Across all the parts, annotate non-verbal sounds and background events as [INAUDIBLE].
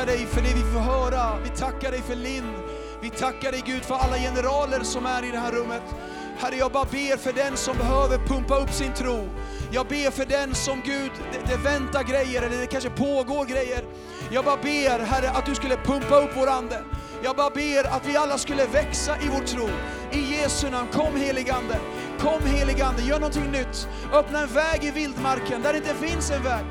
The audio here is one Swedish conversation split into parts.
tackar dig för det vi får höra. Vi tackar dig för Linn. Vi tackar dig Gud för alla generaler som är i det här rummet. Herre, jag bara ber för den som behöver pumpa upp sin tro. Jag ber för den som Gud, det, det väntar grejer eller det kanske pågår grejer. Jag bara ber Herre att du skulle pumpa upp vår ande. Jag bara ber att vi alla skulle växa i vår tro. I Jesu namn, kom heligande. Kom heligande, gör någonting nytt. Öppna en väg i vildmarken där det inte finns en väg.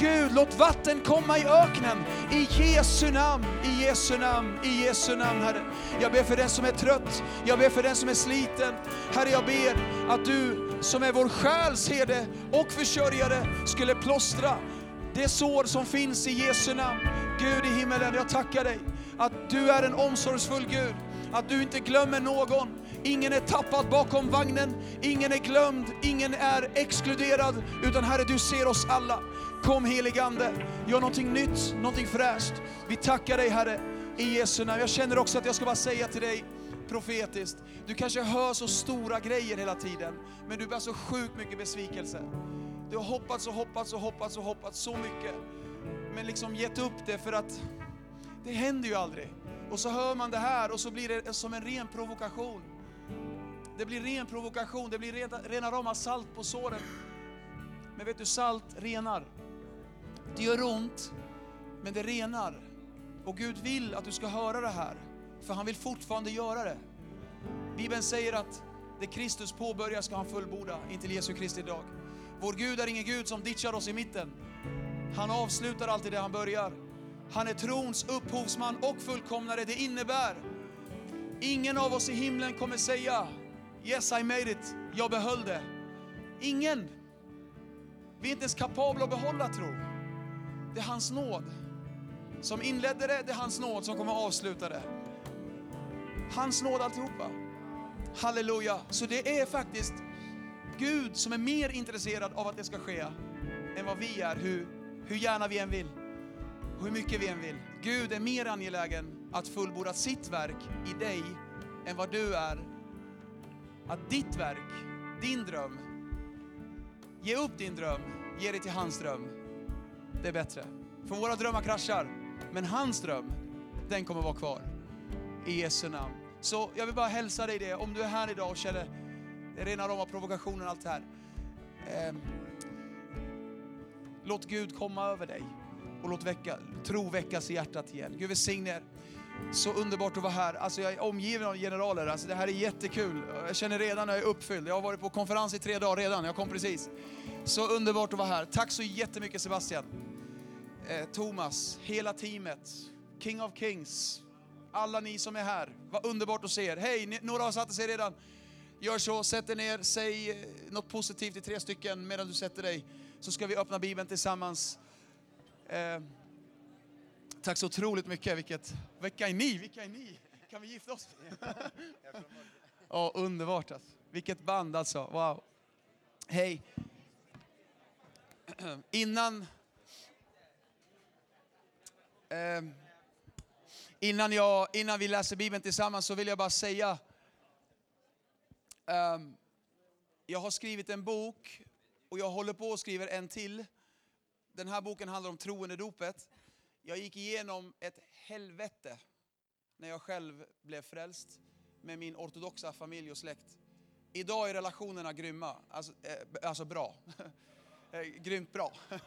Gud, låt vatten komma i öknen. I Jesu namn, i Jesu namn, i Jesu namn Herre. Jag ber för den som är trött, jag ber för den som är sliten. Herre, jag ber att du som är vår själs herde och försörjare skulle plåstra det sår som finns i Jesu namn. Gud i himmelen, jag tackar dig att du är en omsorgsfull Gud. Att du inte glömmer någon. Ingen är tappad bakom vagnen, ingen är glömd, ingen är exkluderad. Utan Herre, du ser oss alla. Kom heligande, gör någonting nytt, någonting fräscht. Vi tackar dig Herre, i Jesu namn. Jag känner också att jag ska bara säga till dig profetiskt. Du kanske hör så stora grejer hela tiden, men du bär så sjukt mycket besvikelse. Du har hoppats och hoppats och hoppats och hoppats så mycket, men liksom gett upp det för att det händer ju aldrig. Och så hör man det här och så blir det som en ren provokation. Det blir ren provokation, det blir rena, rena rama salt på såren. Men vet du, salt renar. Det gör ont, men det renar. Och Gud vill att du ska höra det här, för han vill fortfarande göra det. Bibeln säger att det Kristus påbörjar ska han fullborda intill Jesu Kristi dag. Vår Gud är ingen Gud som ditchar oss i mitten. Han avslutar alltid det han börjar. Han är trons upphovsman och fullkomnare. Det innebär, ingen av oss i himlen kommer säga Yes I made it, jag behöll det. Ingen. Vi är inte ens kapabla att behålla tro. Det är hans nåd som inledde det, det är hans nåd som kommer att avsluta det. Hans nåd alltihopa. Halleluja. Så det är faktiskt Gud som är mer intresserad av att det ska ske än vad vi är, hur, hur gärna vi än vill. Och hur mycket vi än vill. Gud är mer angelägen att fullborda sitt verk i dig än vad du är. Att ditt verk, din dröm, ge upp din dröm, ge dig till hans dröm. Det är bättre. För våra drömmar kraschar, men hans dröm, den kommer vara kvar. I Jesu namn. Så jag vill bara hälsa dig det, om du är här idag och känner det är rena rama provokationen allt det här. Eh, låt Gud komma över dig och låt väcka, tro väckas i hjärtat igen. Gud välsigne er. Så underbart att vara här. Alltså jag är omgiven av generaler. Alltså det här är jättekul. Jag känner redan att jag är uppfylld. Jag har varit på konferens i tre dagar redan. Jag kom precis. Så underbart att vara här. Tack så jättemycket Sebastian. Eh, Thomas, hela teamet, King of Kings, alla ni som är här. Vad underbart att se er. Hej, några har satt sig redan. Gör så, sätt er ner, säg eh, något positivt till tre stycken medan du sätter dig. Så ska vi öppna Bibeln tillsammans. Eh, tack så otroligt mycket. Vilket, vilka är ni? Vilka är ni? Kan vi gifta oss? [LAUGHS] Ja, underbart alltså. Vilket band alltså. Wow. Hej. [CLEARS THROAT] Innan... Eh, innan, jag, innan vi läser Bibeln tillsammans så vill jag bara säga Um, jag har skrivit en bok och jag håller på att skriva en till. Den här boken handlar om troendedopet. Jag gick igenom ett helvete när jag själv blev frälst med min ortodoxa familj och släkt. Idag är relationerna grymma, alltså, eh, alltså bra. [LAUGHS] Eh, grymt bra. [LAUGHS]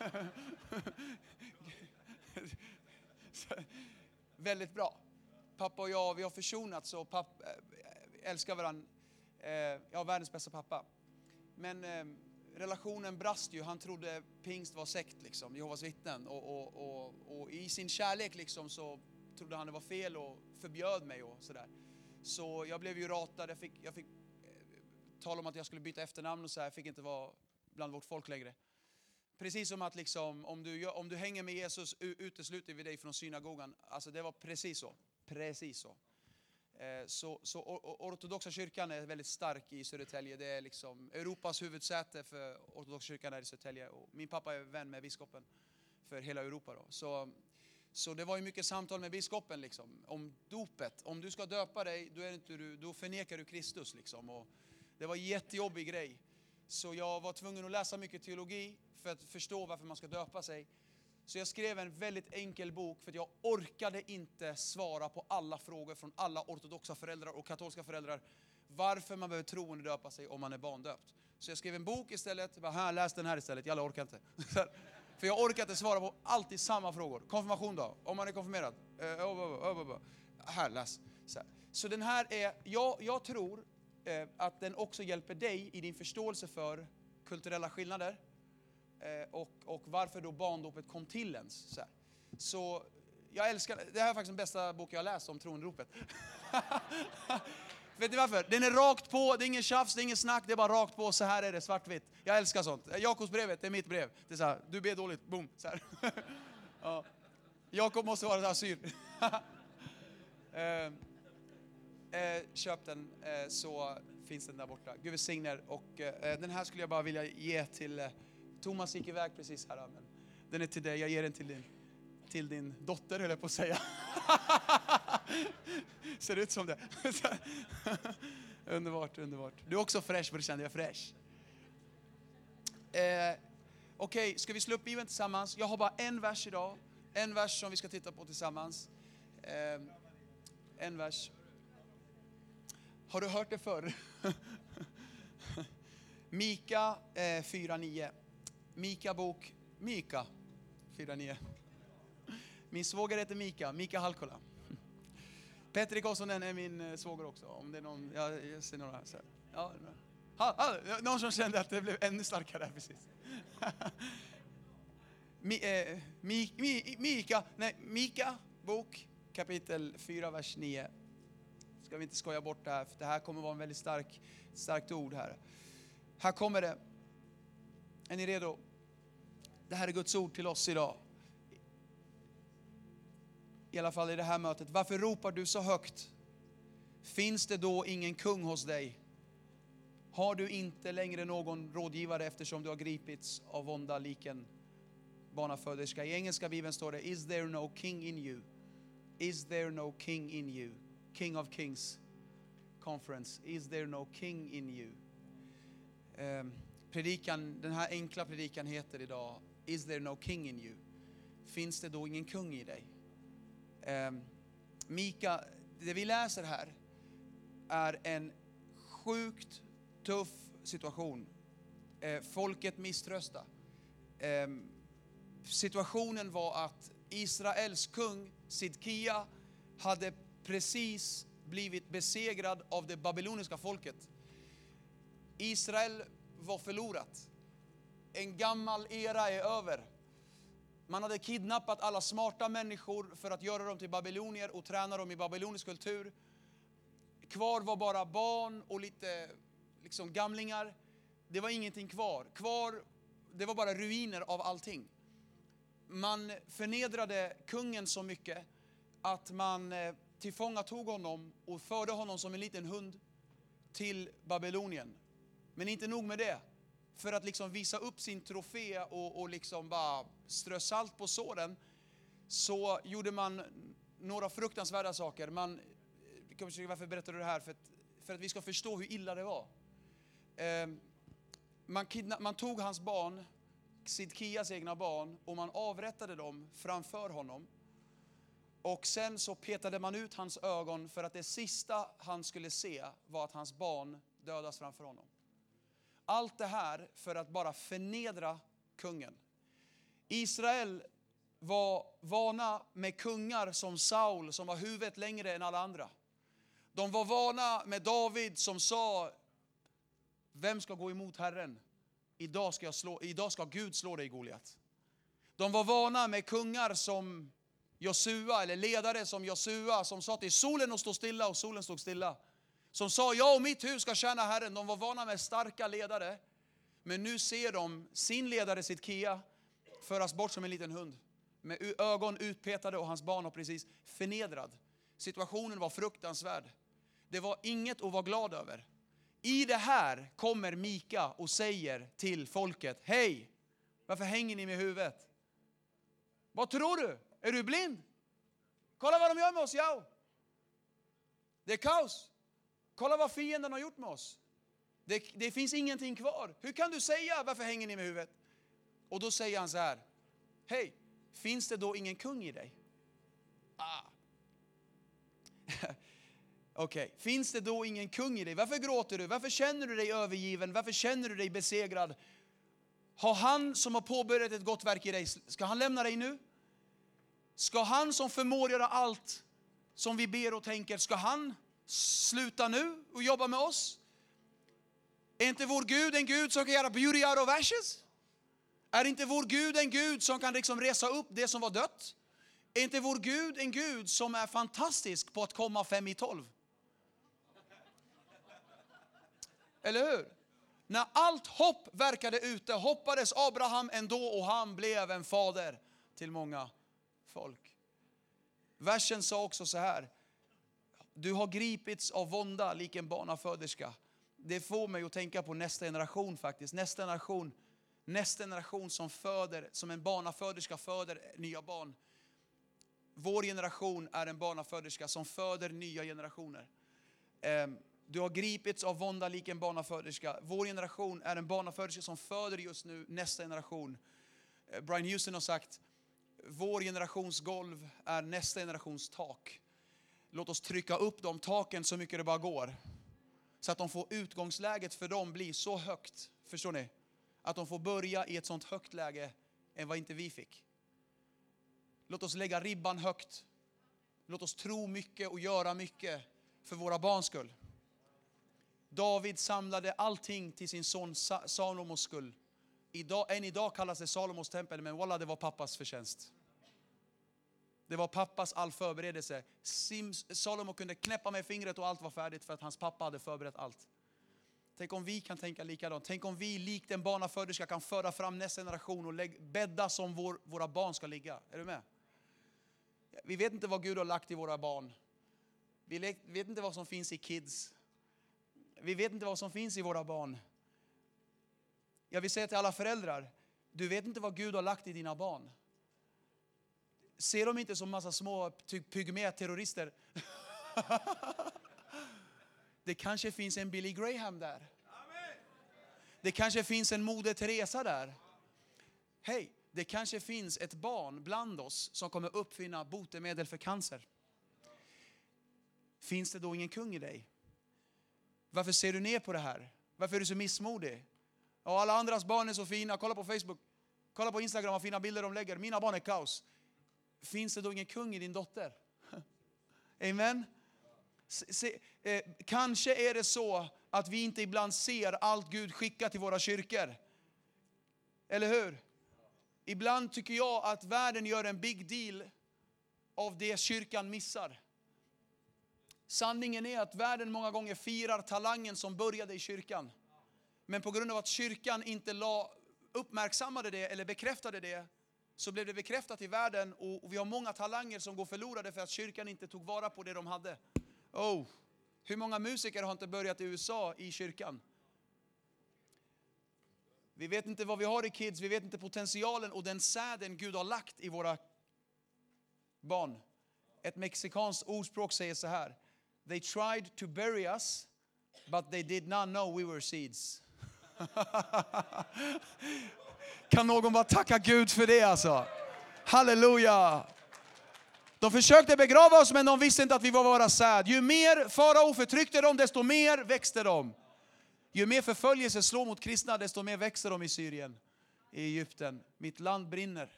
Väldigt bra. Pappa och jag, vi har försonats och pappa, eh, älskar varandra eh, jag har världens bästa pappa. Men eh, relationen brast ju. Han trodde pingst var sekt, liksom, Jehovas vittnen. Och, och, och, och, i sin kärlek liksom, så trodde han det var fel och förbjöd mig och sådär. Så jag blev ju ratad. Jag fick, jag fick eh, tal om att jag skulle byta efternamn och så här. Jag fick inte vara bland vårt folk längre. Precis som att liksom, om, du, om du hänger med Jesus utesluter vi dig från synagogan. Alltså det var precis så. Precis så. Eh, så, så ortodoxa kyrkan är väldigt stark i Södertälje. Det är liksom Europas huvudsäte för ortodoxa kyrkan är i Södertälje. Och min pappa är vän med biskopen för hela Europa. Då. Så, så det var ju mycket samtal med biskopen liksom, om dopet. Om du ska döpa dig, då, är inte du, då förnekar du Kristus. Liksom. Och det var en jättejobbig grej. så jag var tvungen att läsa mycket teologi för att förstå varför man ska döpa sig. Så jag skrev en väldigt enkel bok för att jag orkade inte svara på alla frågor från alla ortodoxa föräldrar och katolska föräldrar varför man behöver troende döpa sig om man är barndöpt. Så jag skrev en bok istället, bara, här, läs den här istället, jag orkar inte. [LAUGHS] För jag orkar inte svara på alltid samma frågor. Konfirmation då? Om man är konfirmerad? Eh, oh, oh, oh, här, läs. Så, så den här är, jag, jag tror eh, att den också hjälper dig i din förståelse för kulturella skillnader Eh, och, och varför då barndopet kom till ens. Så, så jag älskar, det här är faktiskt den bästa bok jag har läst om tronropet. [LAUGHS] Vet ni varför? Den är rakt på, det är ingen tjafs, det är ingen snack, det är bara rakt på, så här är det, svartvitt. Jag älskar sånt. Jakobsbrevet, det är mitt brev. Det är så här, du ber dåligt, boom, så här. [LAUGHS] ja. Jakob måste vara assyr. [LAUGHS] eh, eh, köp den eh, så finns den där borta. Gud välsigne er. Och eh, den här skulle jag bara vilja ge till, eh, Thomas gick iväg precis här, men den är till dig, jag ger den till din, till din dotter höll jag på att säga. [LAUGHS] Ser ut som det. [LAUGHS] underbart, underbart. Du är också fräsch brorsan, jag är fräsch. Eh, Okej, okay, ska vi slå upp Bibeln tillsammans? Jag har bara en vers idag. En vers som vi ska titta på tillsammans. Eh, en vers. Har du hört det förr? [LAUGHS] Mika eh, 4.9. Mika bok, Mika 4.9. Min svåger heter Mika, Mika Halkola. Petri Kossonen är min eh, svåger också, om det är någon, jag, jag ser några så ja, ha, ha, någon som kände att det blev ännu starkare precis. [LAUGHS] Mi, eh, mi, mi, Mika, nej, Mika bok kapitel 4, vers 9. Ska vi inte skoja bort det här, för det här kommer vara en väldigt stark, starkt ord här. Här kommer det. Är ni redo? Det här är Guds ord till oss idag i alla fall i det här mötet. Varför ropar du så högt? Finns det då ingen kung hos dig? Har du inte längre någon rådgivare eftersom du har gripits av vånda liken barnaföderska? I engelska bibeln står det Is there no king in you? Is there no king in you? King of kings conference. Is there no king in you? Um, predikan, den här enkla predikan heter idag Is there no king in you? Finns det då ingen kung i dig? Um, Mika, det vi läser här är en sjukt tuff situation. Eh, folket misströsta. Eh, situationen var att Israels kung Sidkia hade precis blivit besegrad av det babyloniska folket. Israel var förlorat. En gammal era är över. Man hade kidnappat alla smarta människor för att göra dem till babylonier och träna dem i babylonisk kultur. Kvar var bara barn och lite liksom gamlingar. Det var ingenting kvar. Kvar, det var bara ruiner av allting. Man förnedrade kungen så mycket att man eh, tillfångatog honom och förde honom som en liten hund till Babylonien. Men inte nog med det för att liksom visa upp sin trofé och, och liksom bara strö salt på såren, så gjorde man några fruktansvärda saker. Man, varför berättar du det här? För att, för att vi ska förstå hur illa det var. Eh, man, kidna, man tog hans barn, Sidkias egna barn, och man avrättade dem framför honom. Och sen så petade man ut hans ögon för att det sista han skulle se var att hans barn dödas framför honom. Allt det här för att bara förnedra kungen. Israel var vana med kungar som Saul som var huvudet längre än alla andra. De var vana med David som sa, vem ska gå emot Herren? Idag ska, jag slå, idag ska Gud slå dig Goliat. De var vana med kungar som Josua, eller ledare som Josua, som sa till solen att stå stilla och solen stod stilla som sa jag och mitt hus ska tjäna Herren. De var vana med starka ledare. Men nu ser de sin ledare Sidkia föras bort som en liten hund. Med ögon utpetade och hans barn har precis förnedrad. Situationen var fruktansvärd. Det var inget att vara glad över. I det här kommer Mika och säger till folket, hej, varför hänger ni med huvudet? Vad tror du? Är du blind? Kolla vad de gör med oss, ja. Det är kaos. Kolla vad fienden har gjort med oss. Det, det finns ingenting kvar. Hur kan du säga varför hänger ni med huvudet? Och då säger han så här. Hej, finns det då ingen kung i dig? Ah. [LAUGHS] Okej, okay. finns det då ingen kung i dig? Varför gråter du? Varför känner du dig övergiven? Varför känner du dig besegrad? Har han som har påbörjat ett gott verk i dig, ska han lämna dig nu? Ska han som förmår göra allt som vi ber och tänker, ska han sluta nu och jobba med oss? Är inte vår Gud en Gud som kan göra beauty out of ashes? Är inte vår Gud en Gud som kan liksom resa upp det som var dött? Är inte vår Gud en Gud som är fantastisk på att komma fem i tolv? Eller hur? När allt hopp verkade ute hoppades Abraham ändå och han blev en fader till många folk. Versen sa också så här. Du har gripits av vånda lik en barnaföderska. Det får mig att tänka på nästa generation faktiskt. Nästa generation, nästa generation som föder, som en barnaföderska föder nya barn. Vår generation är en barnaföderska som föder nya generationer. Ehm, du har gripits av vånda lik en barnaföderska. Vår generation är en barnaföderska som föder just nu nästa generation. Ehm, Brian Houston har sagt, vår generations golv är nästa generations tak. Låt oss trycka upp de taken så mycket det bara går. Så att de får utgångsläget för dem blir så högt, förstår ni? Att de får börja i ett sånt högt läge än vad inte vi fick. Låt oss lägga ribban högt. Låt oss tro mycket och göra mycket för våra barns skull. David samlade allting till sin son Salomos skull. Idag, än idag kallas det Salomos tempel, men walla, det var pappas förtjänst. Det var pappas all förberedelse. Salomo kunde knäppa med fingret och allt var färdigt för att hans pappa hade förberett allt. Tänk om vi kan tänka likadant. Tänk om vi likt en barnaföderska kan föra fram nästa generation och bädda som vår, våra barn ska ligga. Är du med? Vi vet inte vad Gud har lagt i våra barn. Vi vet inte vad som finns i kids. Vi vet inte vad som finns i våra barn. Jag vill säga till alla föräldrar, du vet inte vad Gud har lagt i dina barn. Ser de inte som massa små pygmé-terrorister. [LAUGHS] Det kanske finns en Billy Graham där. Det kanske finns en Moder Teresa där. Hej, det kanske finns ett barn bland oss som kommer uppfinna botemedel för cancer. Finns det då ingen kung i dig? Varför ser du ner på det här? Varför är du så missmodig? Och alla andras barn är så fina. Kolla på Facebook, kolla på Instagram vad fina bilder de lägger. Mina barn är kaos. Finns det då ingen kung i din dotter? [LAUGHS] Amen. Se, eh, kanske är det så att vi inte ibland ser allt Gud skickar till våra kyrkor. Eller hur? Ibland tycker jag att världen gör en big deal av det kyrkan missar. Sanningen är att världen många gånger firar talangen som började i kyrkan. Men på grund av att kyrkan inte la, uppmärksammade det eller bekräftade det, så blev det bekräftat i världen och vi har många talanger som går förlorade för att kyrkan inte tog vara på det de hade. Oh, hur många musiker har inte börjat i USA i kyrkan? Vi vet inte vad vi har i kids, vi vet inte potentialen och den säden Gud har lagt i våra barn. Ett mexikanskt ordspråk säger så här. They tried to bury us, but they did not know we were seeds. [LAUGHS] [LAUGHS] kan någon bara tacka Gud för det alltså? Halleluja! De försökte begrava oss men de visste inte att vi var våra säd. Ju mer farao förtryckte dem, desto mer växte de. Ju mer förföljelse slår mot kristna, desto mer växer de i Syrien, i Egypten. Mitt land brinner.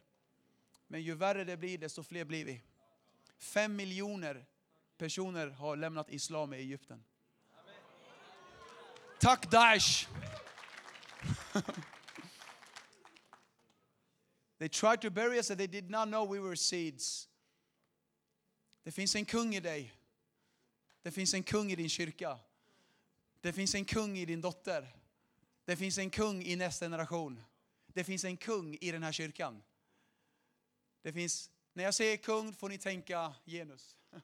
Men ju värre det blir, desto fler blir vi. Fem miljoner personer har lämnat islam i Egypten. Tack Daesh! [LAUGHS] they tried to bury us and they did not know we were seeds. Det finns en kung i dig. Det finns en kung i din kyrka. Det finns en kung i din dotter. Det finns en kung i nästa generation. Det finns en kung i den här kyrkan. Det finns, när jag säger kung får ni tänka genus. [LAUGHS]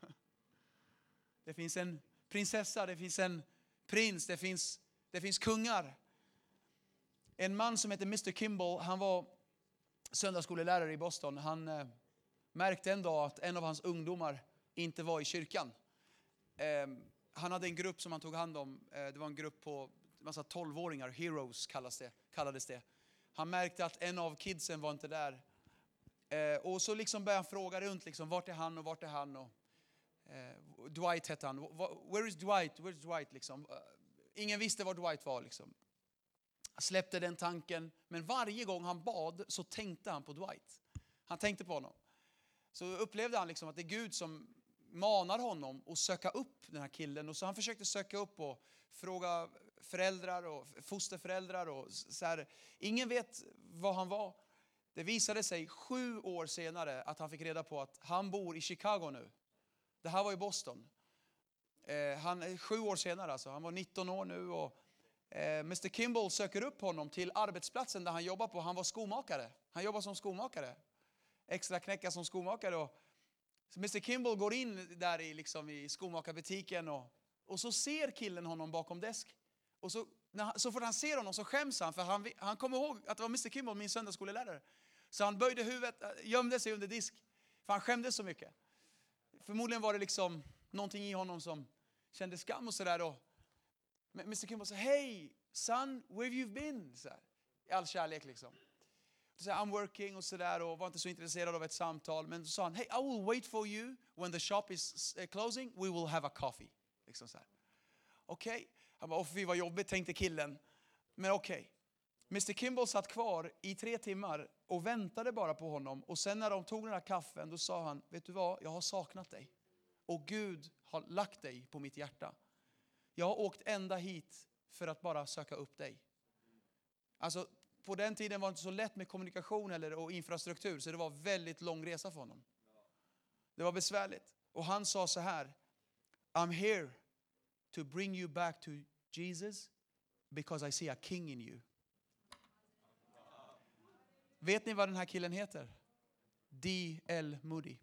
Det finns en prinsessa, det finns en prins, det finns, det finns kungar. En man som heter Mr Kimball, han var söndagsskolelärare i Boston. Han eh, märkte en dag att en av hans ungdomar inte var i kyrkan. Eh, han hade en grupp som han tog hand om. Eh, det var en grupp på massa 12-åringar, heroes kallas det, kallades det. Han märkte att en av kidsen var inte där. Eh, och så liksom började han fråga runt, liksom, vart är han och vart är han? Och, eh, Dwight hette han. Where is Dwight? Where is Dwight? Liksom. Eh, ingen visste var Dwight var. Liksom. Han släppte den tanken, men varje gång han bad så tänkte han på Dwight. Han tänkte på honom. Så upplevde han liksom att det är Gud som manar honom att söka upp den här killen. Och så han försökte söka upp och fråga föräldrar och fosterföräldrar. Och så här. Ingen vet var han var. Det visade sig sju år senare att han fick reda på att han bor i Chicago nu. Det här var i Boston. Eh, han, sju år senare, alltså. han var 19 år nu. Och, Eh, Mr Kimball söker upp honom till arbetsplatsen där han jobbar på. Han var skomakare. Han jobbar som skomakare. Extra knäcka som skomakare. Och, Mr Kimball går in där i, liksom, i skomakarbutiken och, och så ser killen honom bakom desk. Och så, när, så fort han ser honom så skäms han för han, han kommer ihåg att det var Mr Kimball, min söndagsskolelärare. Så han böjde huvudet, eh, gömde sig under disk. För han skämdes så mycket. Förmodligen var det liksom någonting i honom som kände skam och sådär. Mr Kimball sa, hej son, where have you been? Så här, I all kärlek liksom. Så I'm working och sådär och var inte så intresserad av ett samtal. Men så sa han, hey I will wait for you when the shop is eh, closing, we will have a coffee. Liksom så Okej, okay. han bara, fy vad jobbigt tänkte killen. Men okej. Okay. Mr Kimball satt kvar i tre timmar och väntade bara på honom. Och sen när de tog den här kaffen, då sa han, vet du vad, jag har saknat dig. Och Gud har lagt dig på mitt hjärta. Jag har åkt ända hit för att bara söka upp dig. Alltså, på den tiden var det inte så lätt med kommunikation eller, och infrastruktur, så det var väldigt lång resa för honom. Det var besvärligt. Och han sa så här, I'm here to bring you back to Jesus because I see a king in you. Vet ni vad den här killen heter? D.L. Moody.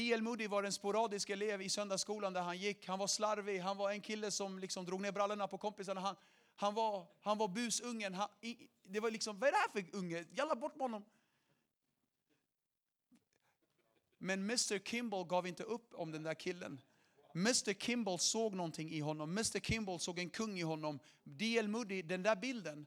D.L. Moody var en sporadisk elev i söndagsskolan där han gick. Han var slarvig, han var en kille som liksom drog ner brallorna på kompisarna. Han, han, var, han var busungen. Han, det var liksom, vad är det här för unge? Jalla bort med honom. Men Mr Kimball gav inte upp om den där killen. Mr Kimball såg någonting i honom. Mr Kimball såg en kung i honom. D.L. Moody, den där bilden,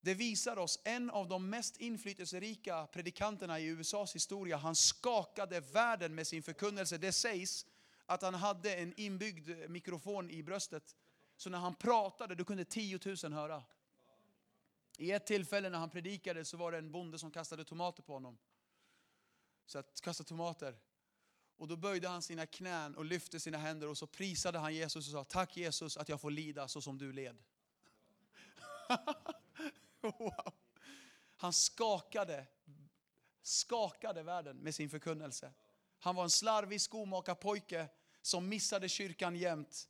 det visar oss en av de mest inflytelserika predikanterna i USAs historia. Han skakade världen med sin förkunnelse. Det sägs att han hade en inbyggd mikrofon i bröstet. Så när han pratade då kunde 10 000 höra. I ett tillfälle när han predikade så var det en bonde som kastade tomater på honom. Så att kasta tomater. Och då böjde han sina knän och lyfte sina händer och så prisade han Jesus och sa Tack Jesus att jag får lida så som du led. [LAUGHS] [LAUGHS] Wow. Han skakade, skakade världen med sin förkunnelse. Han var en slarvig skomakarpojke som missade kyrkan jämt.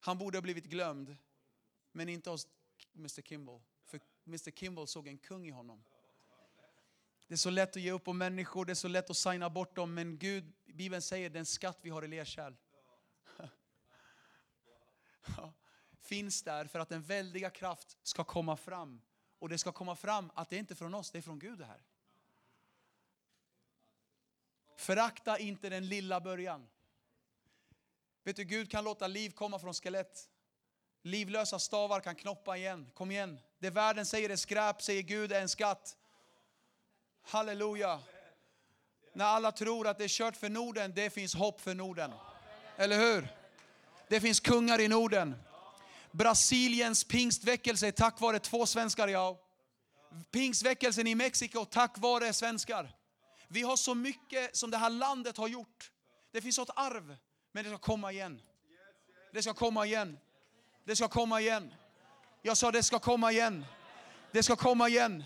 Han borde ha blivit glömd, men inte hos Mr Kimball. För Mr Kimball såg en kung i honom. Det är så lätt att ge upp om människor, det är så lätt att signa bort dem, men Gud, Bibeln säger den skatt vi har i lerkärl. [LAUGHS] finns där för att den väldiga kraft ska komma fram. Och det ska komma fram att det inte är från oss, det är från Gud det här. Förakta inte den lilla början. Vet du, Gud kan låta liv komma från skelett. Livlösa stavar kan knoppa igen. Kom igen. Det världen säger är skräp, säger Gud är en skatt. Halleluja. När alla tror att det är kört för Norden, det finns hopp för Norden. Eller hur? Det finns kungar i Norden. Brasiliens pingstväckelse tack vare två svenskar. Ja. Pingstväckelsen i Mexiko tack vare svenskar. Vi har så mycket som det här landet har gjort. Det finns ett arv, men det ska komma igen. Det ska komma igen. Det ska komma igen. Jag sa det ska komma igen. Det ska komma igen.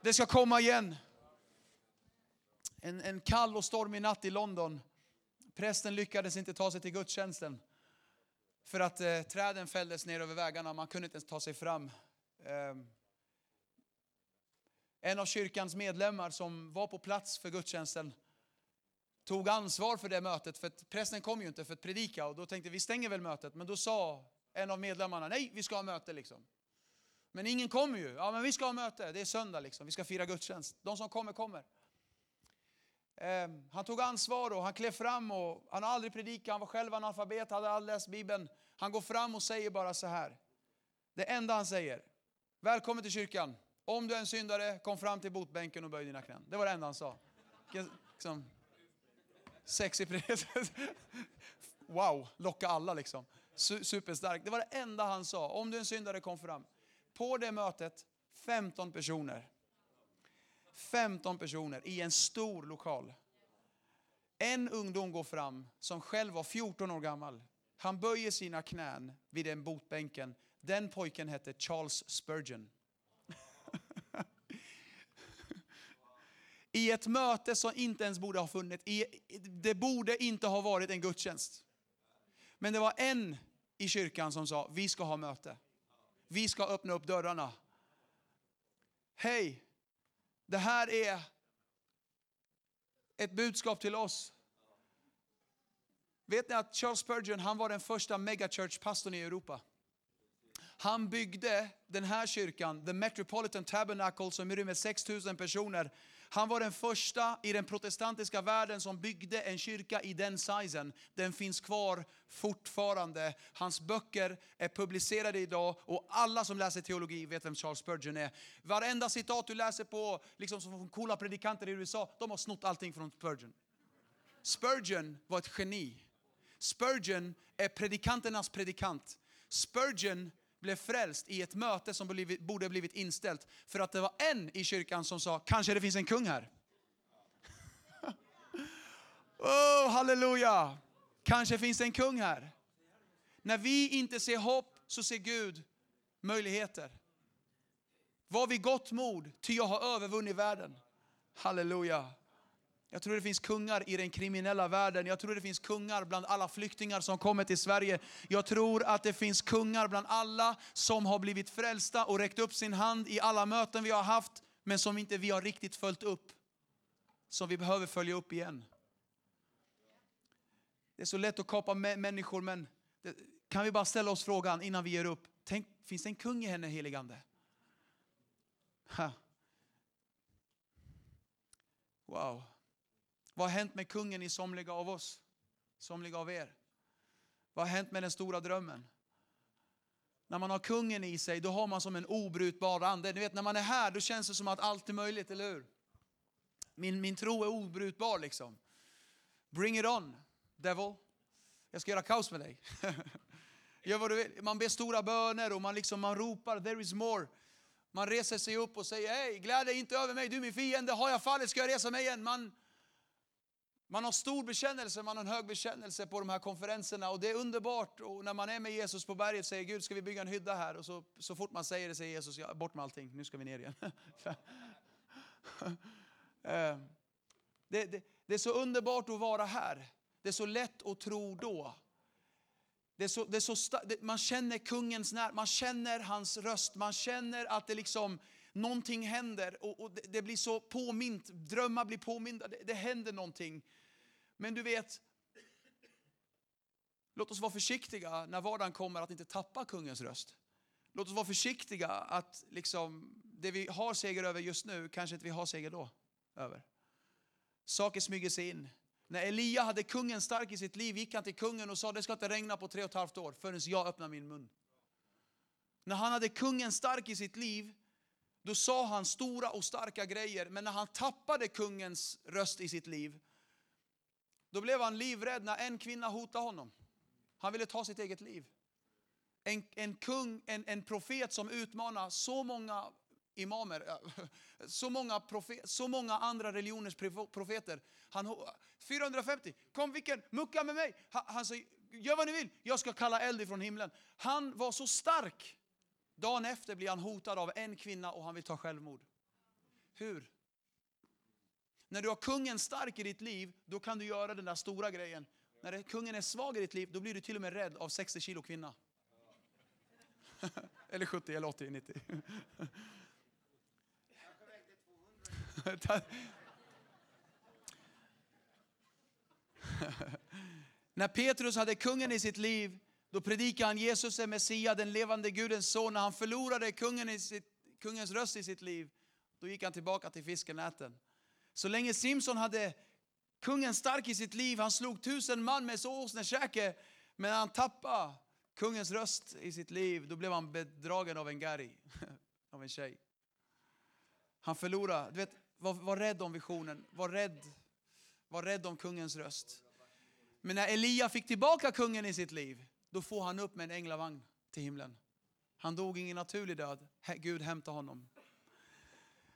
Det ska komma igen. En, en kall och stormig natt i London. Prästen lyckades inte ta sig till gudstjänsten. För att eh, träden fälldes ner över vägarna, man kunde inte ens ta sig fram. Eh, en av kyrkans medlemmar som var på plats för gudstjänsten tog ansvar för det mötet, för att prästen kom ju inte för att predika och då tänkte vi stänger väl mötet. Men då sa en av medlemmarna, nej vi ska ha möte liksom. Men ingen kommer ju. Ja men vi ska ha möte, det är söndag liksom, vi ska fira gudstjänst. De som kommer, kommer eh, han tog ansvar och han klev fram och han har aldrig predikat, han var själv analfabet, hade aldrig läst Bibeln. Han går fram och säger bara så här. Det enda han säger, välkommen till kyrkan. Om du är en syndare, kom fram till botbänken och böj dina knän. Det var det enda han sa. Liksom, sexig [LAUGHS] Wow, locka alla liksom. Superstark. Det var det enda han sa. Om du är en syndare, kom fram. På det mötet, 15 personer. 15 personer i en stor lokal. En ungdom går fram som själv var 14 år gammal. Han böjer sina knän vid den botbänken. Den pojken hette Charles Spurgeon. [LAUGHS] I ett möte som inte ens borde ha funnits. Det borde inte ha varit en gudstjänst. Men det var en i kyrkan som sa, vi ska ha möte. Vi ska öppna upp dörrarna. Hej, det här är ett budskap till oss. Vet ni att Charles Spurgeon han var den första megachurch-pastorn i Europa. Han byggde den här kyrkan, The Metropolitan Tabernacle, som rymmer 6 000 personer. Han var den första i den protestantiska världen som byggde en kyrka i den sizen. Den finns kvar fortfarande. Hans böcker är publicerade idag och alla som läser teologi vet vem Charles Spurgeon är. Varenda citat du läser på, liksom som coola predikanter i USA, de har snott allting från Spurgeon. Spurgeon var ett geni. Spurgeon är predikanternas predikant. Spurgeon blev frälst i ett möte som borde blivit inställt för att det var en i kyrkan som sa, kanske det finns en kung här. [LAUGHS] oh, halleluja! Kanske finns det en kung här. När vi inte ser hopp så ser Gud möjligheter. Var vid gott mod, ty jag har övervunnit världen. Halleluja. Jag tror det finns kungar i den kriminella världen. Jag tror det finns kungar bland alla flyktingar som kommer till Sverige. Jag tror att det finns kungar bland alla som har blivit frälsta och räckt upp sin hand i alla möten vi har haft, men som inte vi har riktigt följt upp. Som vi behöver följa upp igen. Det är så lätt att kapa människor, men kan vi bara ställa oss frågan innan vi ger upp. Tänk, finns det en kung i henne, heligande? Wow. Vad har hänt med kungen i somliga av oss? Somliga av er? Vad har hänt med den stora drömmen? När man har kungen i sig, då har man som en obrutbar ande. Ni vet, när man är här, då känns det som att allt är möjligt, eller hur? Min, min tro är obrutbar liksom. Bring it on, devil. Jag ska göra kaos med dig. [LAUGHS] Gör vad du vill. Man ber stora böner och man, liksom, man ropar, there is more. Man reser sig upp och säger, hej, gläd dig inte över mig, du är min fiende. Har jag fallit ska jag resa mig igen. Man, man har stor bekännelse, man har en hög bekännelse på de här konferenserna och det är underbart. Och när man är med Jesus på berget säger Gud, ska vi bygga en hydda här? Och så, så fort man säger det säger Jesus, ja, bort med allting, nu ska vi ner igen. [LAUGHS] Eh, det, det, det, är så underbart att vara här. Det är så lätt att tro då. Det är så, det är så, man känner kungens när, man känner hans röst, man känner att det liksom, någonting händer och, och det, det, blir så påmint, drömmar blir påminda, det, det händer någonting. Men du vet, låt oss vara försiktiga när vardagen kommer att inte tappa kungens röst. Låt oss vara försiktiga att liksom, det vi har seger över just nu kanske inte vi har seger då över. Saker smyger sig in. När Elia hade kungen stark i sitt liv gick han till kungen och sa det ska inte regna på tre och ett halvt år förrän jag öppnar min mun. När han hade kungen stark i sitt liv då sa han stora och starka grejer. Men när han tappade kungens röst i sitt liv då blev han livrädd när en kvinna hotade honom. Han ville ta sitt eget liv. En, en kung, en, en profet som utmanar så många imamer, [LAUGHS] så många, profet, så många andra religioners profeter. Han, 450, kom vilken, mucka med mig. Han, han sa, gör vad ni vill, jag ska kalla eld ifrån himlen. Han var så stark. Dagen efter blir han hotad av en kvinna och han vill ta självmord. Hur? När du har kungen stark i ditt liv, då kan du göra den där stora grejen. När kungen är svag i ditt liv, då blir du till och med rädd av 60 kilo kvinna. [LAUGHS] eller 70 eller 80, 90. [LAUGHS] När Petrus hade kungen i sitt liv, då predikade han Jesus är Messias, den levande Gudens son. När han förlorade kungen i sitt, kungens röst i sitt liv, då gick han tillbaka till fiskenäten. Så länge Simson hade Kungen stark i sitt liv, han slog tusen man med åsnekäke. men han tappade kungens röst i sitt liv, då blev han bedragen av en gari, [LAUGHS] av en tjej. Han förlorade. Du vet, var, var rädd om visionen, var rädd, var rädd om kungens röst. Men när Elia fick tillbaka kungen i sitt liv, då får han upp med en änglavagn till himlen. Han dog ingen naturlig död. Gud hämtade honom.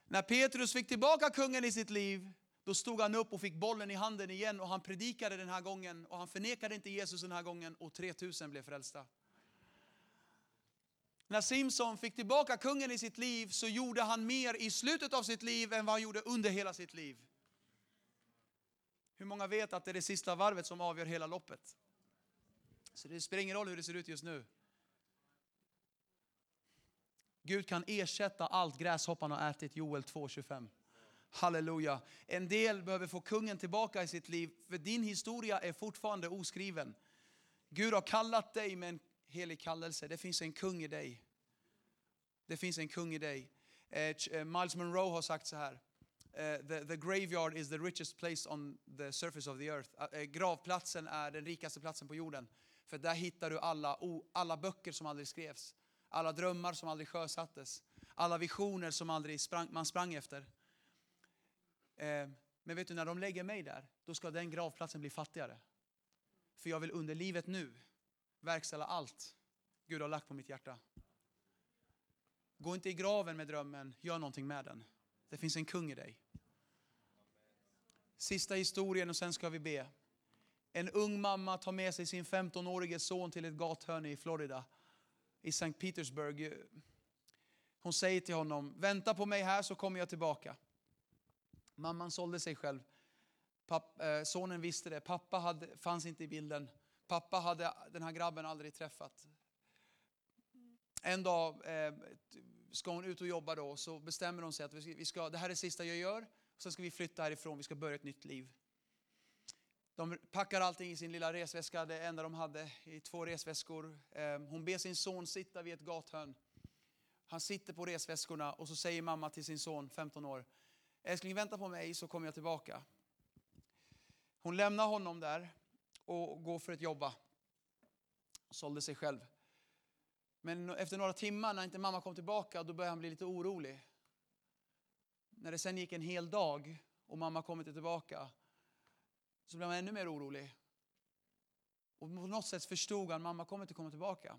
När Petrus fick tillbaka kungen i sitt liv, då stod han upp och fick bollen i handen igen och han predikade den här gången och han förnekade inte Jesus den här gången och 3000 blev frälsta. När Simson fick tillbaka kungen i sitt liv så gjorde han mer i slutet av sitt liv än vad han gjorde under hela sitt liv. Hur många vet att det är det sista varvet som avgör hela loppet? Så det spelar ingen roll hur det ser ut just nu. Gud kan ersätta allt gräshoppan har ätit, Joel 2.25. Halleluja. En del behöver få kungen tillbaka i sitt liv, för din historia är fortfarande oskriven. Gud har kallat dig med en helig kallelse. Det finns en kung i dig. Det finns en kung i dig. Eh, eh, Miles Monroe har sagt så här. Eh, the, the graveyard is the richest place on the surface of the earth. Gravplatsen är den rikaste platsen på jorden. För där hittar du alla, alla böcker som aldrig skrevs. Alla drömmar som aldrig sjösattes. Alla visioner som aldrig sprang, man sprang efter. Eh, men vet du, när de lägger mig där, då ska den gravplatsen bli fattigare. För jag vill under livet nu verkställa allt Gud har lagt på mitt hjärta. Gå inte i graven med drömmen, gör någonting med den. Det finns en kung i dig. Sista historien och sen ska vi be. En ung mamma tar med sig sin 15-årige son till ett gathörn i Florida, i Sankt Petersburg. Eh, hon säger till honom, vänta på mig här så kommer jag tillbaka. Mamman sålde sig själv. Papp, eh, sonen visste det, pappa hade, fanns inte i bilden. Pappa hade den här grabben aldrig träffat. En dag eh, ska hon ut och jobba då, så bestämmer hon sig att vi ska, det här är det sista jag gör. Sen ska vi flytta härifrån, vi ska börja ett nytt liv. De packar allting i sin lilla resväska, det enda de hade i två resväskor. Ehm, hon ber sin son sitta vid ett gathörn. Han sitter på resväskorna och så säger mamma till sin son, 15 år, älskling vänta på mig så kommer jag tillbaka. Hon lämnar honom där och går för att jobba. Sålde sig själv. Men efter några timmar när inte mamma kom tillbaka, då började han bli lite orolig. När det sen gick en hel dag och mamma kom inte tillbaka, så blev han ännu mer orolig. Och på något sätt förstod han, mamma kommer inte komma tillbaka.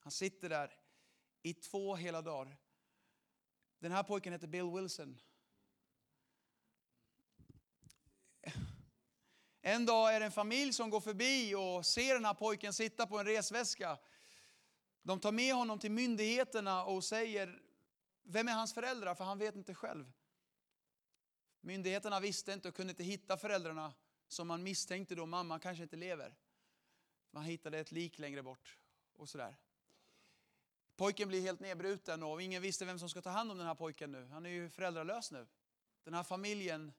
Han sitter där i två hela dagar. Den här pojken heter Bill Wilson. En dag är det en familj som går förbi och ser den här pojken sitta på en resväska. De tar med honom till myndigheterna och säger, vem är hans föräldrar? För han vet inte själv. Myndigheterna visste inte och kunde inte hitta föräldrarna som man misstänkte då, mamma kanske inte lever. Man hittade ett lik längre bort och sådär. Pojken blir helt nedbruten och ingen visste vem som ska ta hand om den här pojken nu. Han är ju föräldralös nu. Den här familjen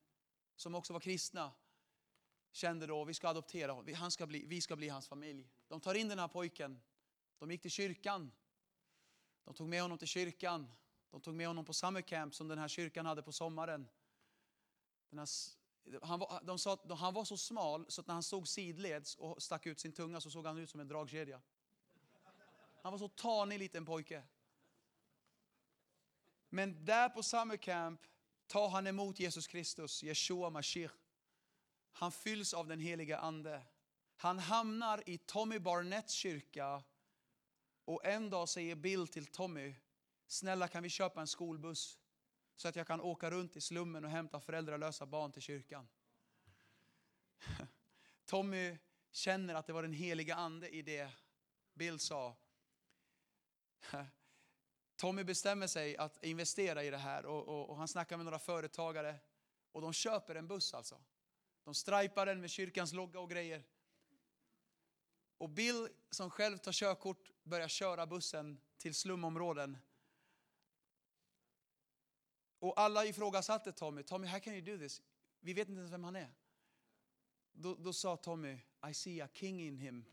som också var kristna kände då, vi ska adoptera honom, han ska bli, vi ska bli hans familj. De tar in den här pojken, de gick till kyrkan. De tog med honom till kyrkan. De tog med honom på summer camp som den här kyrkan hade på sommaren. Här, han, var, de sa att han var så smal så att när han stod sidleds och stack ut sin tunga så såg han ut som en dragkedja. Han var så tanig liten pojke. Men där på summer camp tar han emot Jesus Kristus, Yeshua Mashiach. Han fylls av den heliga ande. Han hamnar i Tommy Barnetts kyrka och en dag säger Bill till Tommy, snälla kan vi köpa en skolbuss så att jag kan åka runt i slummen och hämta föräldralösa barn till kyrkan. [LAUGHS] Tommy känner att det var den heliga ande i det Bill sa. [LAUGHS] Tommy bestämmer sig att investera i det här och, och, och han snackar med några företagare och de köper en buss alltså. De strajpar den med kyrkans logga och grejer. Och Bill som själv tar körkort börjar köra bussen till slumområden. Och alla ifrågasatte Tommy. Tommy, how can you do this? Vi vet inte ens vem han är. Då, då sa Tommy, I see a king in him.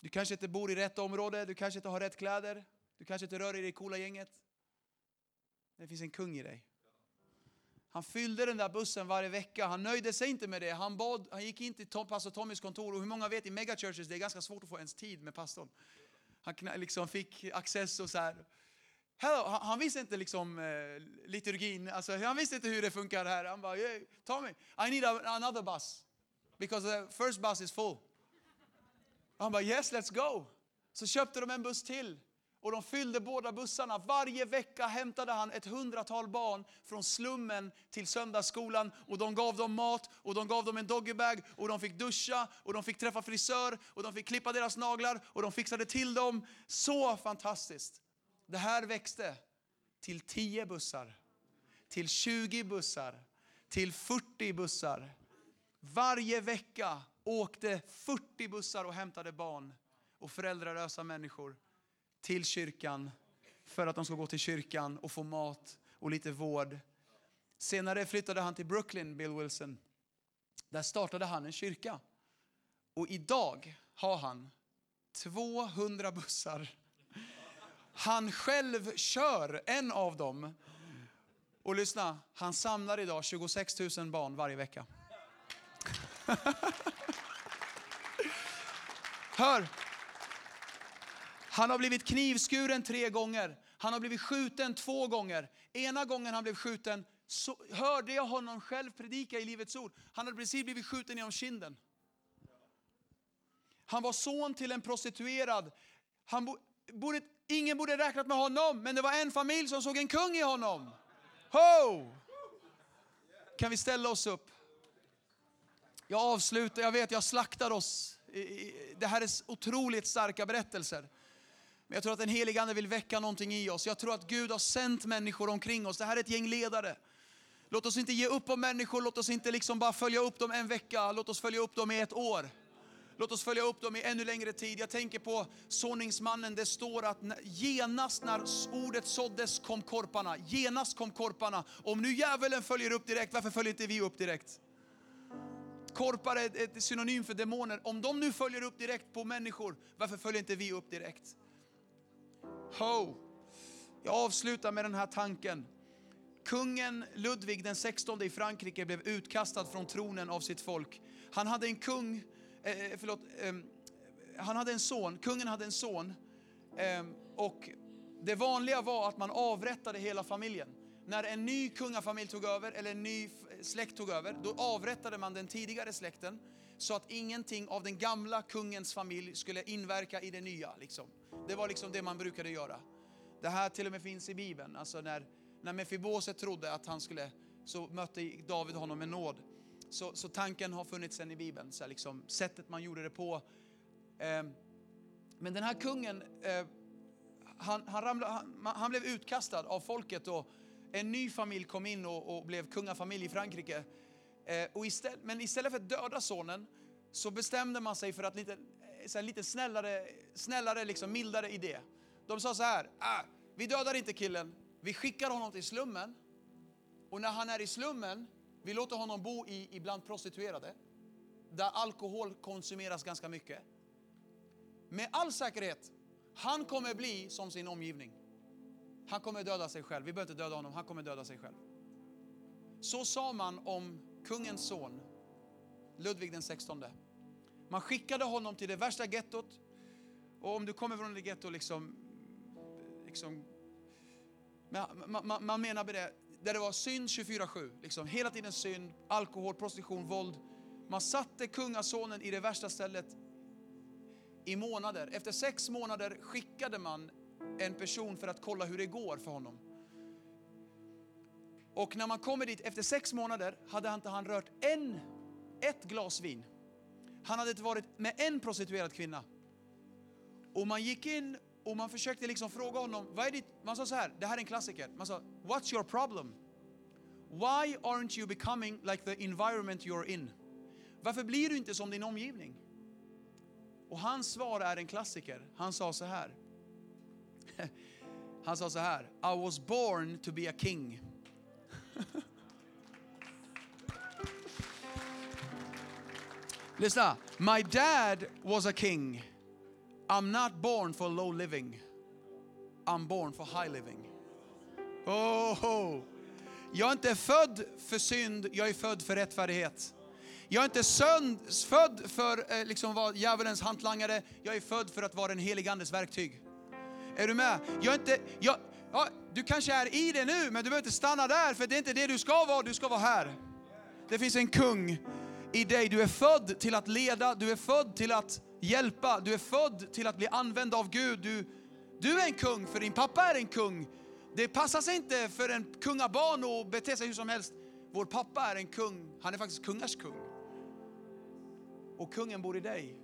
Du kanske inte bor i rätt område, du kanske inte har rätt kläder, du kanske inte rör dig i det coola gänget. Det finns en kung i dig. Han fyllde den där bussen varje vecka. Han nöjde sig inte med det. Han, bad, han gick in till Tom, pastor Tommys kontor och hur många vet i megachurches det är ganska svårt att få ens tid med pastorn. Han liksom fick access och så här. Hello, han, han visste inte liksom eh, liturgin, alltså, han visste inte hur det funkar här. Han bara, hey, Tommy, I need a, another bus. Because the first bus is full. Han bara, yes let's go. Så köpte de en buss till. Och de fyllde båda bussarna. Varje vecka hämtade han ett hundratal barn från slummen till söndagsskolan. Och de gav dem mat, och de gav dem en doggybag, och de fick duscha, och de fick träffa frisör, och de fick klippa deras naglar, och de fixade till dem. Så fantastiskt. Det här växte till 10 bussar, till 20 bussar, till 40 bussar. Varje vecka åkte 40 bussar och hämtade barn och föräldralösa människor till kyrkan för att de ska gå till kyrkan och få mat och lite vård. Senare flyttade han till Brooklyn, Bill Wilson. Där startade han en kyrka. Och idag har han 200 bussar. Han själv kör en av dem. Och lyssna, han samlar idag 26 000 barn varje vecka. [LAUGHS] Hör! Han har blivit knivskuren tre gånger. Han har blivit skjuten två gånger. Ena gången han blev skjuten så hörde jag honom själv predika i Livets Ord. Han hade precis blivit skjuten genom kinden. Han var son till en prostituerad. Han borde, ingen borde räknat med honom, men det var en familj som såg en kung i honom. Ho! Kan vi ställa oss upp? Jag avslutar, jag vet jag slaktar oss. Det här är otroligt starka berättelser. Men jag tror att den helige Ande vill väcka någonting i oss. Jag tror att Gud har sänt människor omkring oss. Det här är ett gäng ledare. Låt oss inte ge upp om människor, låt oss inte liksom bara följa upp dem en vecka, låt oss följa upp dem i ett år. Låt oss följa upp dem i ännu längre tid. Jag tänker på såningsmannen, det står att genast när ordet såddes kom korparna. Genast kom korparna. Om nu djävulen följer upp direkt, varför följer inte vi upp direkt? Korpar är ett synonym för demoner. Om de nu följer upp direkt på människor, varför följer inte vi upp direkt? Ho! Jag avslutar med den här tanken. Kungen Ludvig den 16 i Frankrike blev utkastad från tronen av sitt folk. Han hade en kung, eh, eh förlåt, eh, han hade en son, kungen hade en son. Eh, och det vanliga var att man avrättade hela familjen. När en ny kungafamilj tog över, eller en ny släkt tog över, då avrättade man den tidigare släkten så att ingenting av den gamla kungens familj skulle inverka i det nya. Liksom. Det var liksom det man brukade göra. Det här till och med finns i Bibeln. Alltså när, när Mefiboset trodde att han skulle, så mötte David honom med nåd. Så, så tanken har funnits sen i Bibeln, så liksom, sättet man gjorde det på. Eh, men den här kungen, eh, han, han, ramlade, han, han, blev utkastad av folket och en ny familj kom in och, och blev kungafamilj i Frankrike. Eh, och istället, men istället för att döda sonen så bestämde man sig för att lite, eh, så här, lite snällare, snällare liksom, mildare idé. De sa så här, ah, vi dödar inte killen, vi skickar honom till slummen. Och när han är i slummen, vi låter honom bo i, ibland prostituerade, där alkohol konsumeras ganska mycket. Med all säkerhet, han kommer bli som sin omgivning. Han kommer döda sig själv. Vi behöver inte döda honom, han kommer döda sig själv. Så sa man om kungens son, Ludvig den 16. Man skickade honom till det värsta gettot. Och om du kommer från det getto, liksom, liksom, man, man, man menar med det, där det var synd 24-7. Liksom, hela tiden synd, alkohol, prostitution, våld. Man satte kungasonen i det värsta stället i månader. Efter sex månader skickade man en person för att kolla hur det går för honom. Och när man kommer dit efter sex månader hade inte han rört en, ett glas vin. Han hade inte varit med en prostituerad kvinna. Och man gick in och man försökte liksom fråga honom, vad är ditt, man sa så här, det här är en klassiker. Man sa, what's your problem? Why aren't you becoming like the environment you're in? Varför blir du inte som din omgivning? Och hans svar är en klassiker. Han sa så här. [LAUGHS] Han sa så här, I was born to be a king. Lyssna. My dad was a king. I'm not born for low living. I'm born for high living. Oh. Jag är inte född för synd, jag är född för rättfärdighet. Jag är inte sönd, född för eh, liksom vara djävulens hantlangare, jag är född för att vara den helige Andes verktyg. Är du med? Jag är inte, jag, ja, du kanske är i det nu, men du behöver inte stanna där, för det är inte det du ska vara, du ska vara här. Det finns en kung i dig. Du är född till att leda, du är född till att hjälpa, du är född till att bli använd av Gud. Du, du är en kung, för din pappa är en kung. Det passar sig inte för en kungabarn att bete sig hur som helst. Vår pappa är en kung, han är faktiskt kungars kung. Och kungen bor i dig.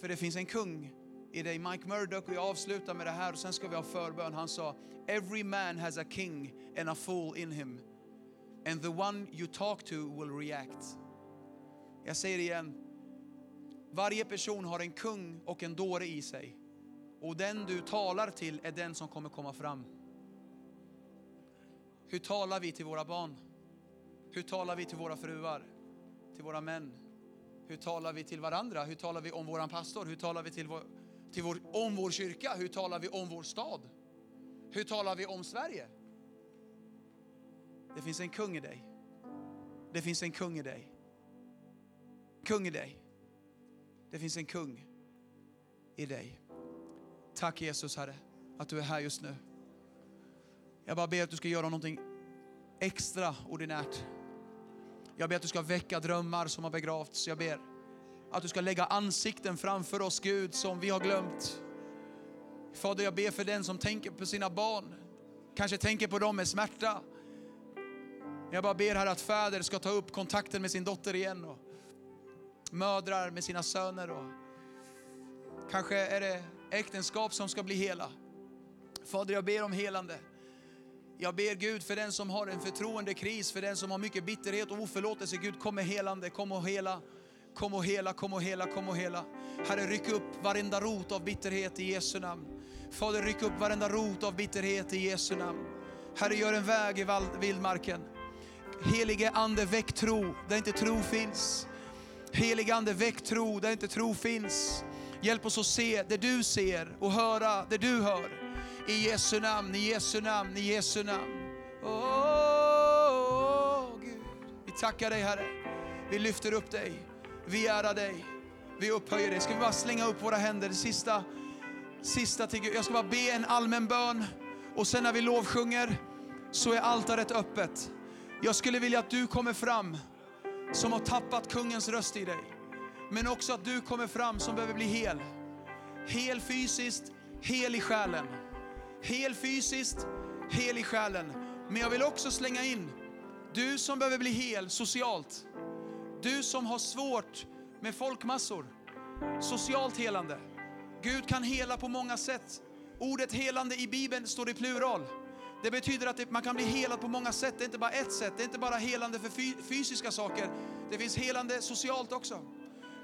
För det finns en kung i dig. Mike Murdoch, och jag avslutar med det här och sen ska vi ha förbön. Han sa, Every man has a king and a fool in him. And the one you talk to will react. Jag säger det igen. Varje person har en kung och en dåre i sig. Och den du talar till är den som kommer komma fram. Hur talar vi till våra barn? Hur talar vi till våra fruar? Till våra män? Hur talar vi till varandra? Hur talar vi om våran pastor? Hur talar vi till vår, till vår, om vår kyrka? Hur talar vi om vår stad? Hur talar vi om Sverige? Det finns en kung i dig. Det finns en kung i dig. Kung i dig. Det finns en kung i dig. Tack Jesus Herre att du är här just nu. Jag bara ber att du ska göra någonting extraordinärt. Jag ber att du ska väcka drömmar som har begravts. Jag ber att du ska lägga ansikten framför oss Gud som vi har glömt. Fader, jag ber för den som tänker på sina barn, kanske tänker på dem med smärta. Jag bara ber här att fäder ska ta upp kontakten med sin dotter igen och mödrar med sina söner. Och kanske är det äktenskap som ska bli hela. Fader, jag ber om helande. Jag ber Gud för den som har en förtroendekris, för den som har mycket bitterhet och oförlåtelse. Gud, kom med helande, kom och hela. Kom och hela, kom och hela, kom och hela. Herre, ryck upp varenda rot av bitterhet i Jesu namn. Fader, ryck upp varenda rot av bitterhet i Jesu namn. Herre, gör en väg i vildmarken. Helige Ande, väck tro där inte tro finns. Heligande, väck tro där inte tro finns. Hjälp oss att se det du ser och höra det du hör. I Jesu namn, i Jesu namn, i Jesu namn. Oh, Gud. Vi tackar dig Herre. Vi lyfter upp dig. Vi ärar dig. Vi upphöjer dig. Ska vi bara slänga upp våra händer? Det sista, sista till Gud. Jag ska bara be en allmän bön. Och sen när vi lovsjunger så är altaret öppet. Jag skulle vilja att du kommer fram som har tappat kungens röst i dig. Men också att du kommer fram som behöver bli hel. Hel fysiskt, hel i själen. Hel fysiskt, hel i själen. Men jag vill också slänga in, du som behöver bli hel socialt. Du som har svårt med folkmassor. Socialt helande. Gud kan hela på många sätt. Ordet helande i Bibeln står i plural. Det betyder att man kan bli helad på många sätt. Det är inte bara ett sätt. Det är inte bara helande för fysiska saker. Det finns helande socialt också.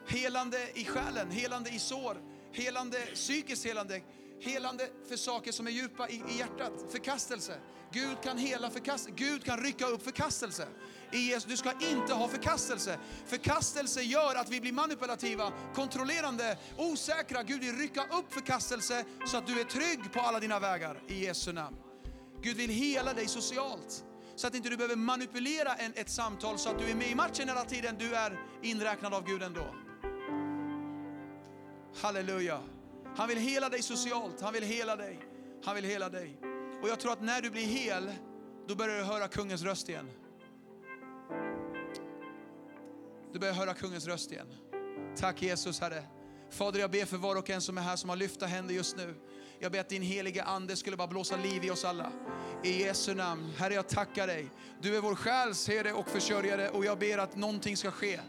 Helande i själen, helande i sår, helande, psykiskt helande, helande för saker som är djupa i, i hjärtat. Förkastelse. Gud kan hela förkastelse. Gud kan rycka upp förkastelse. I Jesus, du ska inte ha förkastelse. Förkastelse gör att vi blir manipulativa, kontrollerande, osäkra. Gud vill rycka upp förkastelse så att du är trygg på alla dina vägar. I Jesu namn. Gud vill hela dig socialt. Så att inte du behöver manipulera en, ett samtal så att du är med i matchen hela tiden. Du är inräknad av Gud ändå. Halleluja. Han vill hela dig socialt. Han vill hela dig. Han vill hela dig. Och jag tror att när du blir hel, då börjar du höra kungens röst igen. Du börjar höra kungens röst igen. Tack Jesus Herre. Fader, jag ber för var och en som är här som har lyfta händer just nu. Jag ber att din heliga Ande skulle bara blåsa liv i oss alla. I Jesu namn. Herre, jag tackar dig. Du är vår själs herde och försörjare och jag ber att någonting ska ske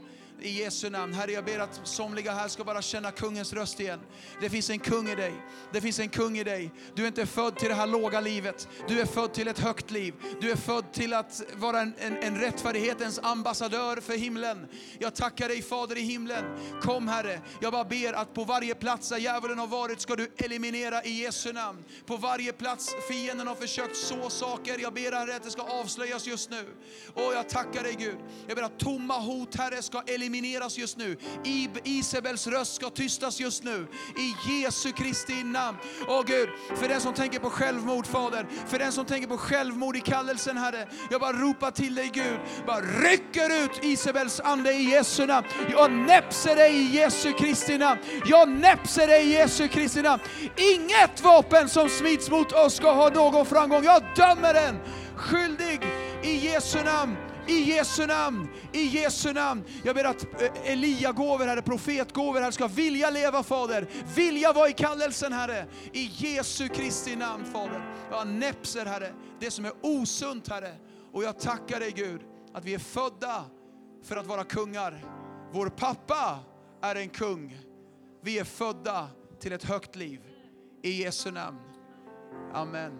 i Jesu namn. Herre, jag ber att somliga här ska bara känna kungens röst igen. Det finns en kung i dig. Det finns en kung i dig. Du är inte född till det här låga livet. Du är född till ett högt liv. Du är född till att vara en, en, en rättfärdighetens ambassadör för himlen. Jag tackar dig Fader i himlen. Kom Herre, jag bara ber att på varje plats där djävulen har varit ska du eliminera i Jesu namn. På varje plats fienden har försökt så saker. Jag ber Herre att det ska avslöjas just nu. Och jag tackar dig Gud. Jag ber att tomma hot Herre ska elimineras elimineras just nu. I- Isabels röst ska tystas just nu. I Jesu Kristi namn. Åh Gud, för den som tänker på självmord Fader, för den som tänker på självmord i kallelsen Herre. Jag bara ropar till dig Gud, bara rycker ut Isabels ande i Jesu namn. Jag näpser dig i Jesu Kristi namn. Jag näpser dig i Jesu Kristi namn. Inget vapen som smids mot oss ska ha någon framgång. Jag dömer den skyldig i Jesu namn. I Jesu namn, i Jesu namn. Jag ber att eh, Elia-gåvor, Herre, profetgåvor, Herre, ska vilja leva Fader. Vilja vara i kallelsen Herre. I Jesu Kristi namn Fader. Jag näpser Herre, det som är osunt Herre. Och jag tackar dig Gud, att vi är födda för att vara kungar. Vår pappa är en kung. Vi är födda till ett högt liv. I Jesu namn. Amen.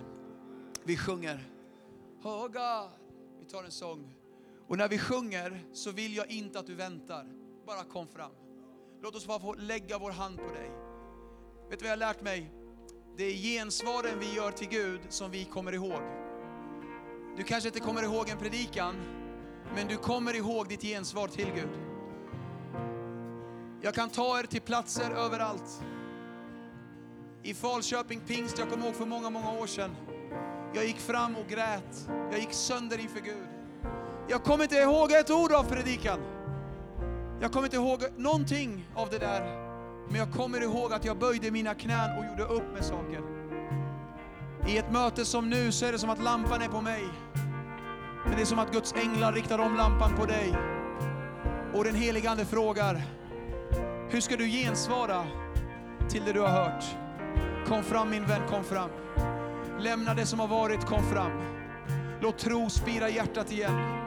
Vi sjunger. Oh God. Vi tar en sång. Och när vi sjunger så vill jag inte att du väntar. Bara kom fram. Låt oss bara få lägga vår hand på dig. Vet du vad jag har lärt mig? Det är gensvaren vi gör till Gud som vi kommer ihåg. Du kanske inte kommer ihåg en predikan, men du kommer ihåg ditt gensvar till Gud. Jag kan ta er till platser överallt. I Falköping pingst, jag kommer ihåg för många, många år sedan. Jag gick fram och grät. Jag gick sönder inför Gud. Jag kommer inte ihåg ett ord av predikan. Jag kommer inte ihåg någonting av det där. Men jag kommer ihåg att jag böjde mina knän och gjorde upp med saker. I ett möte som nu så är det som att lampan är på mig. Men det är som att Guds änglar riktar om lampan på dig. Och den helige Ande frågar, hur ska du gensvara till det du har hört? Kom fram min vän, kom fram. Lämna det som har varit, kom fram. Låt tro spira hjärtat igen.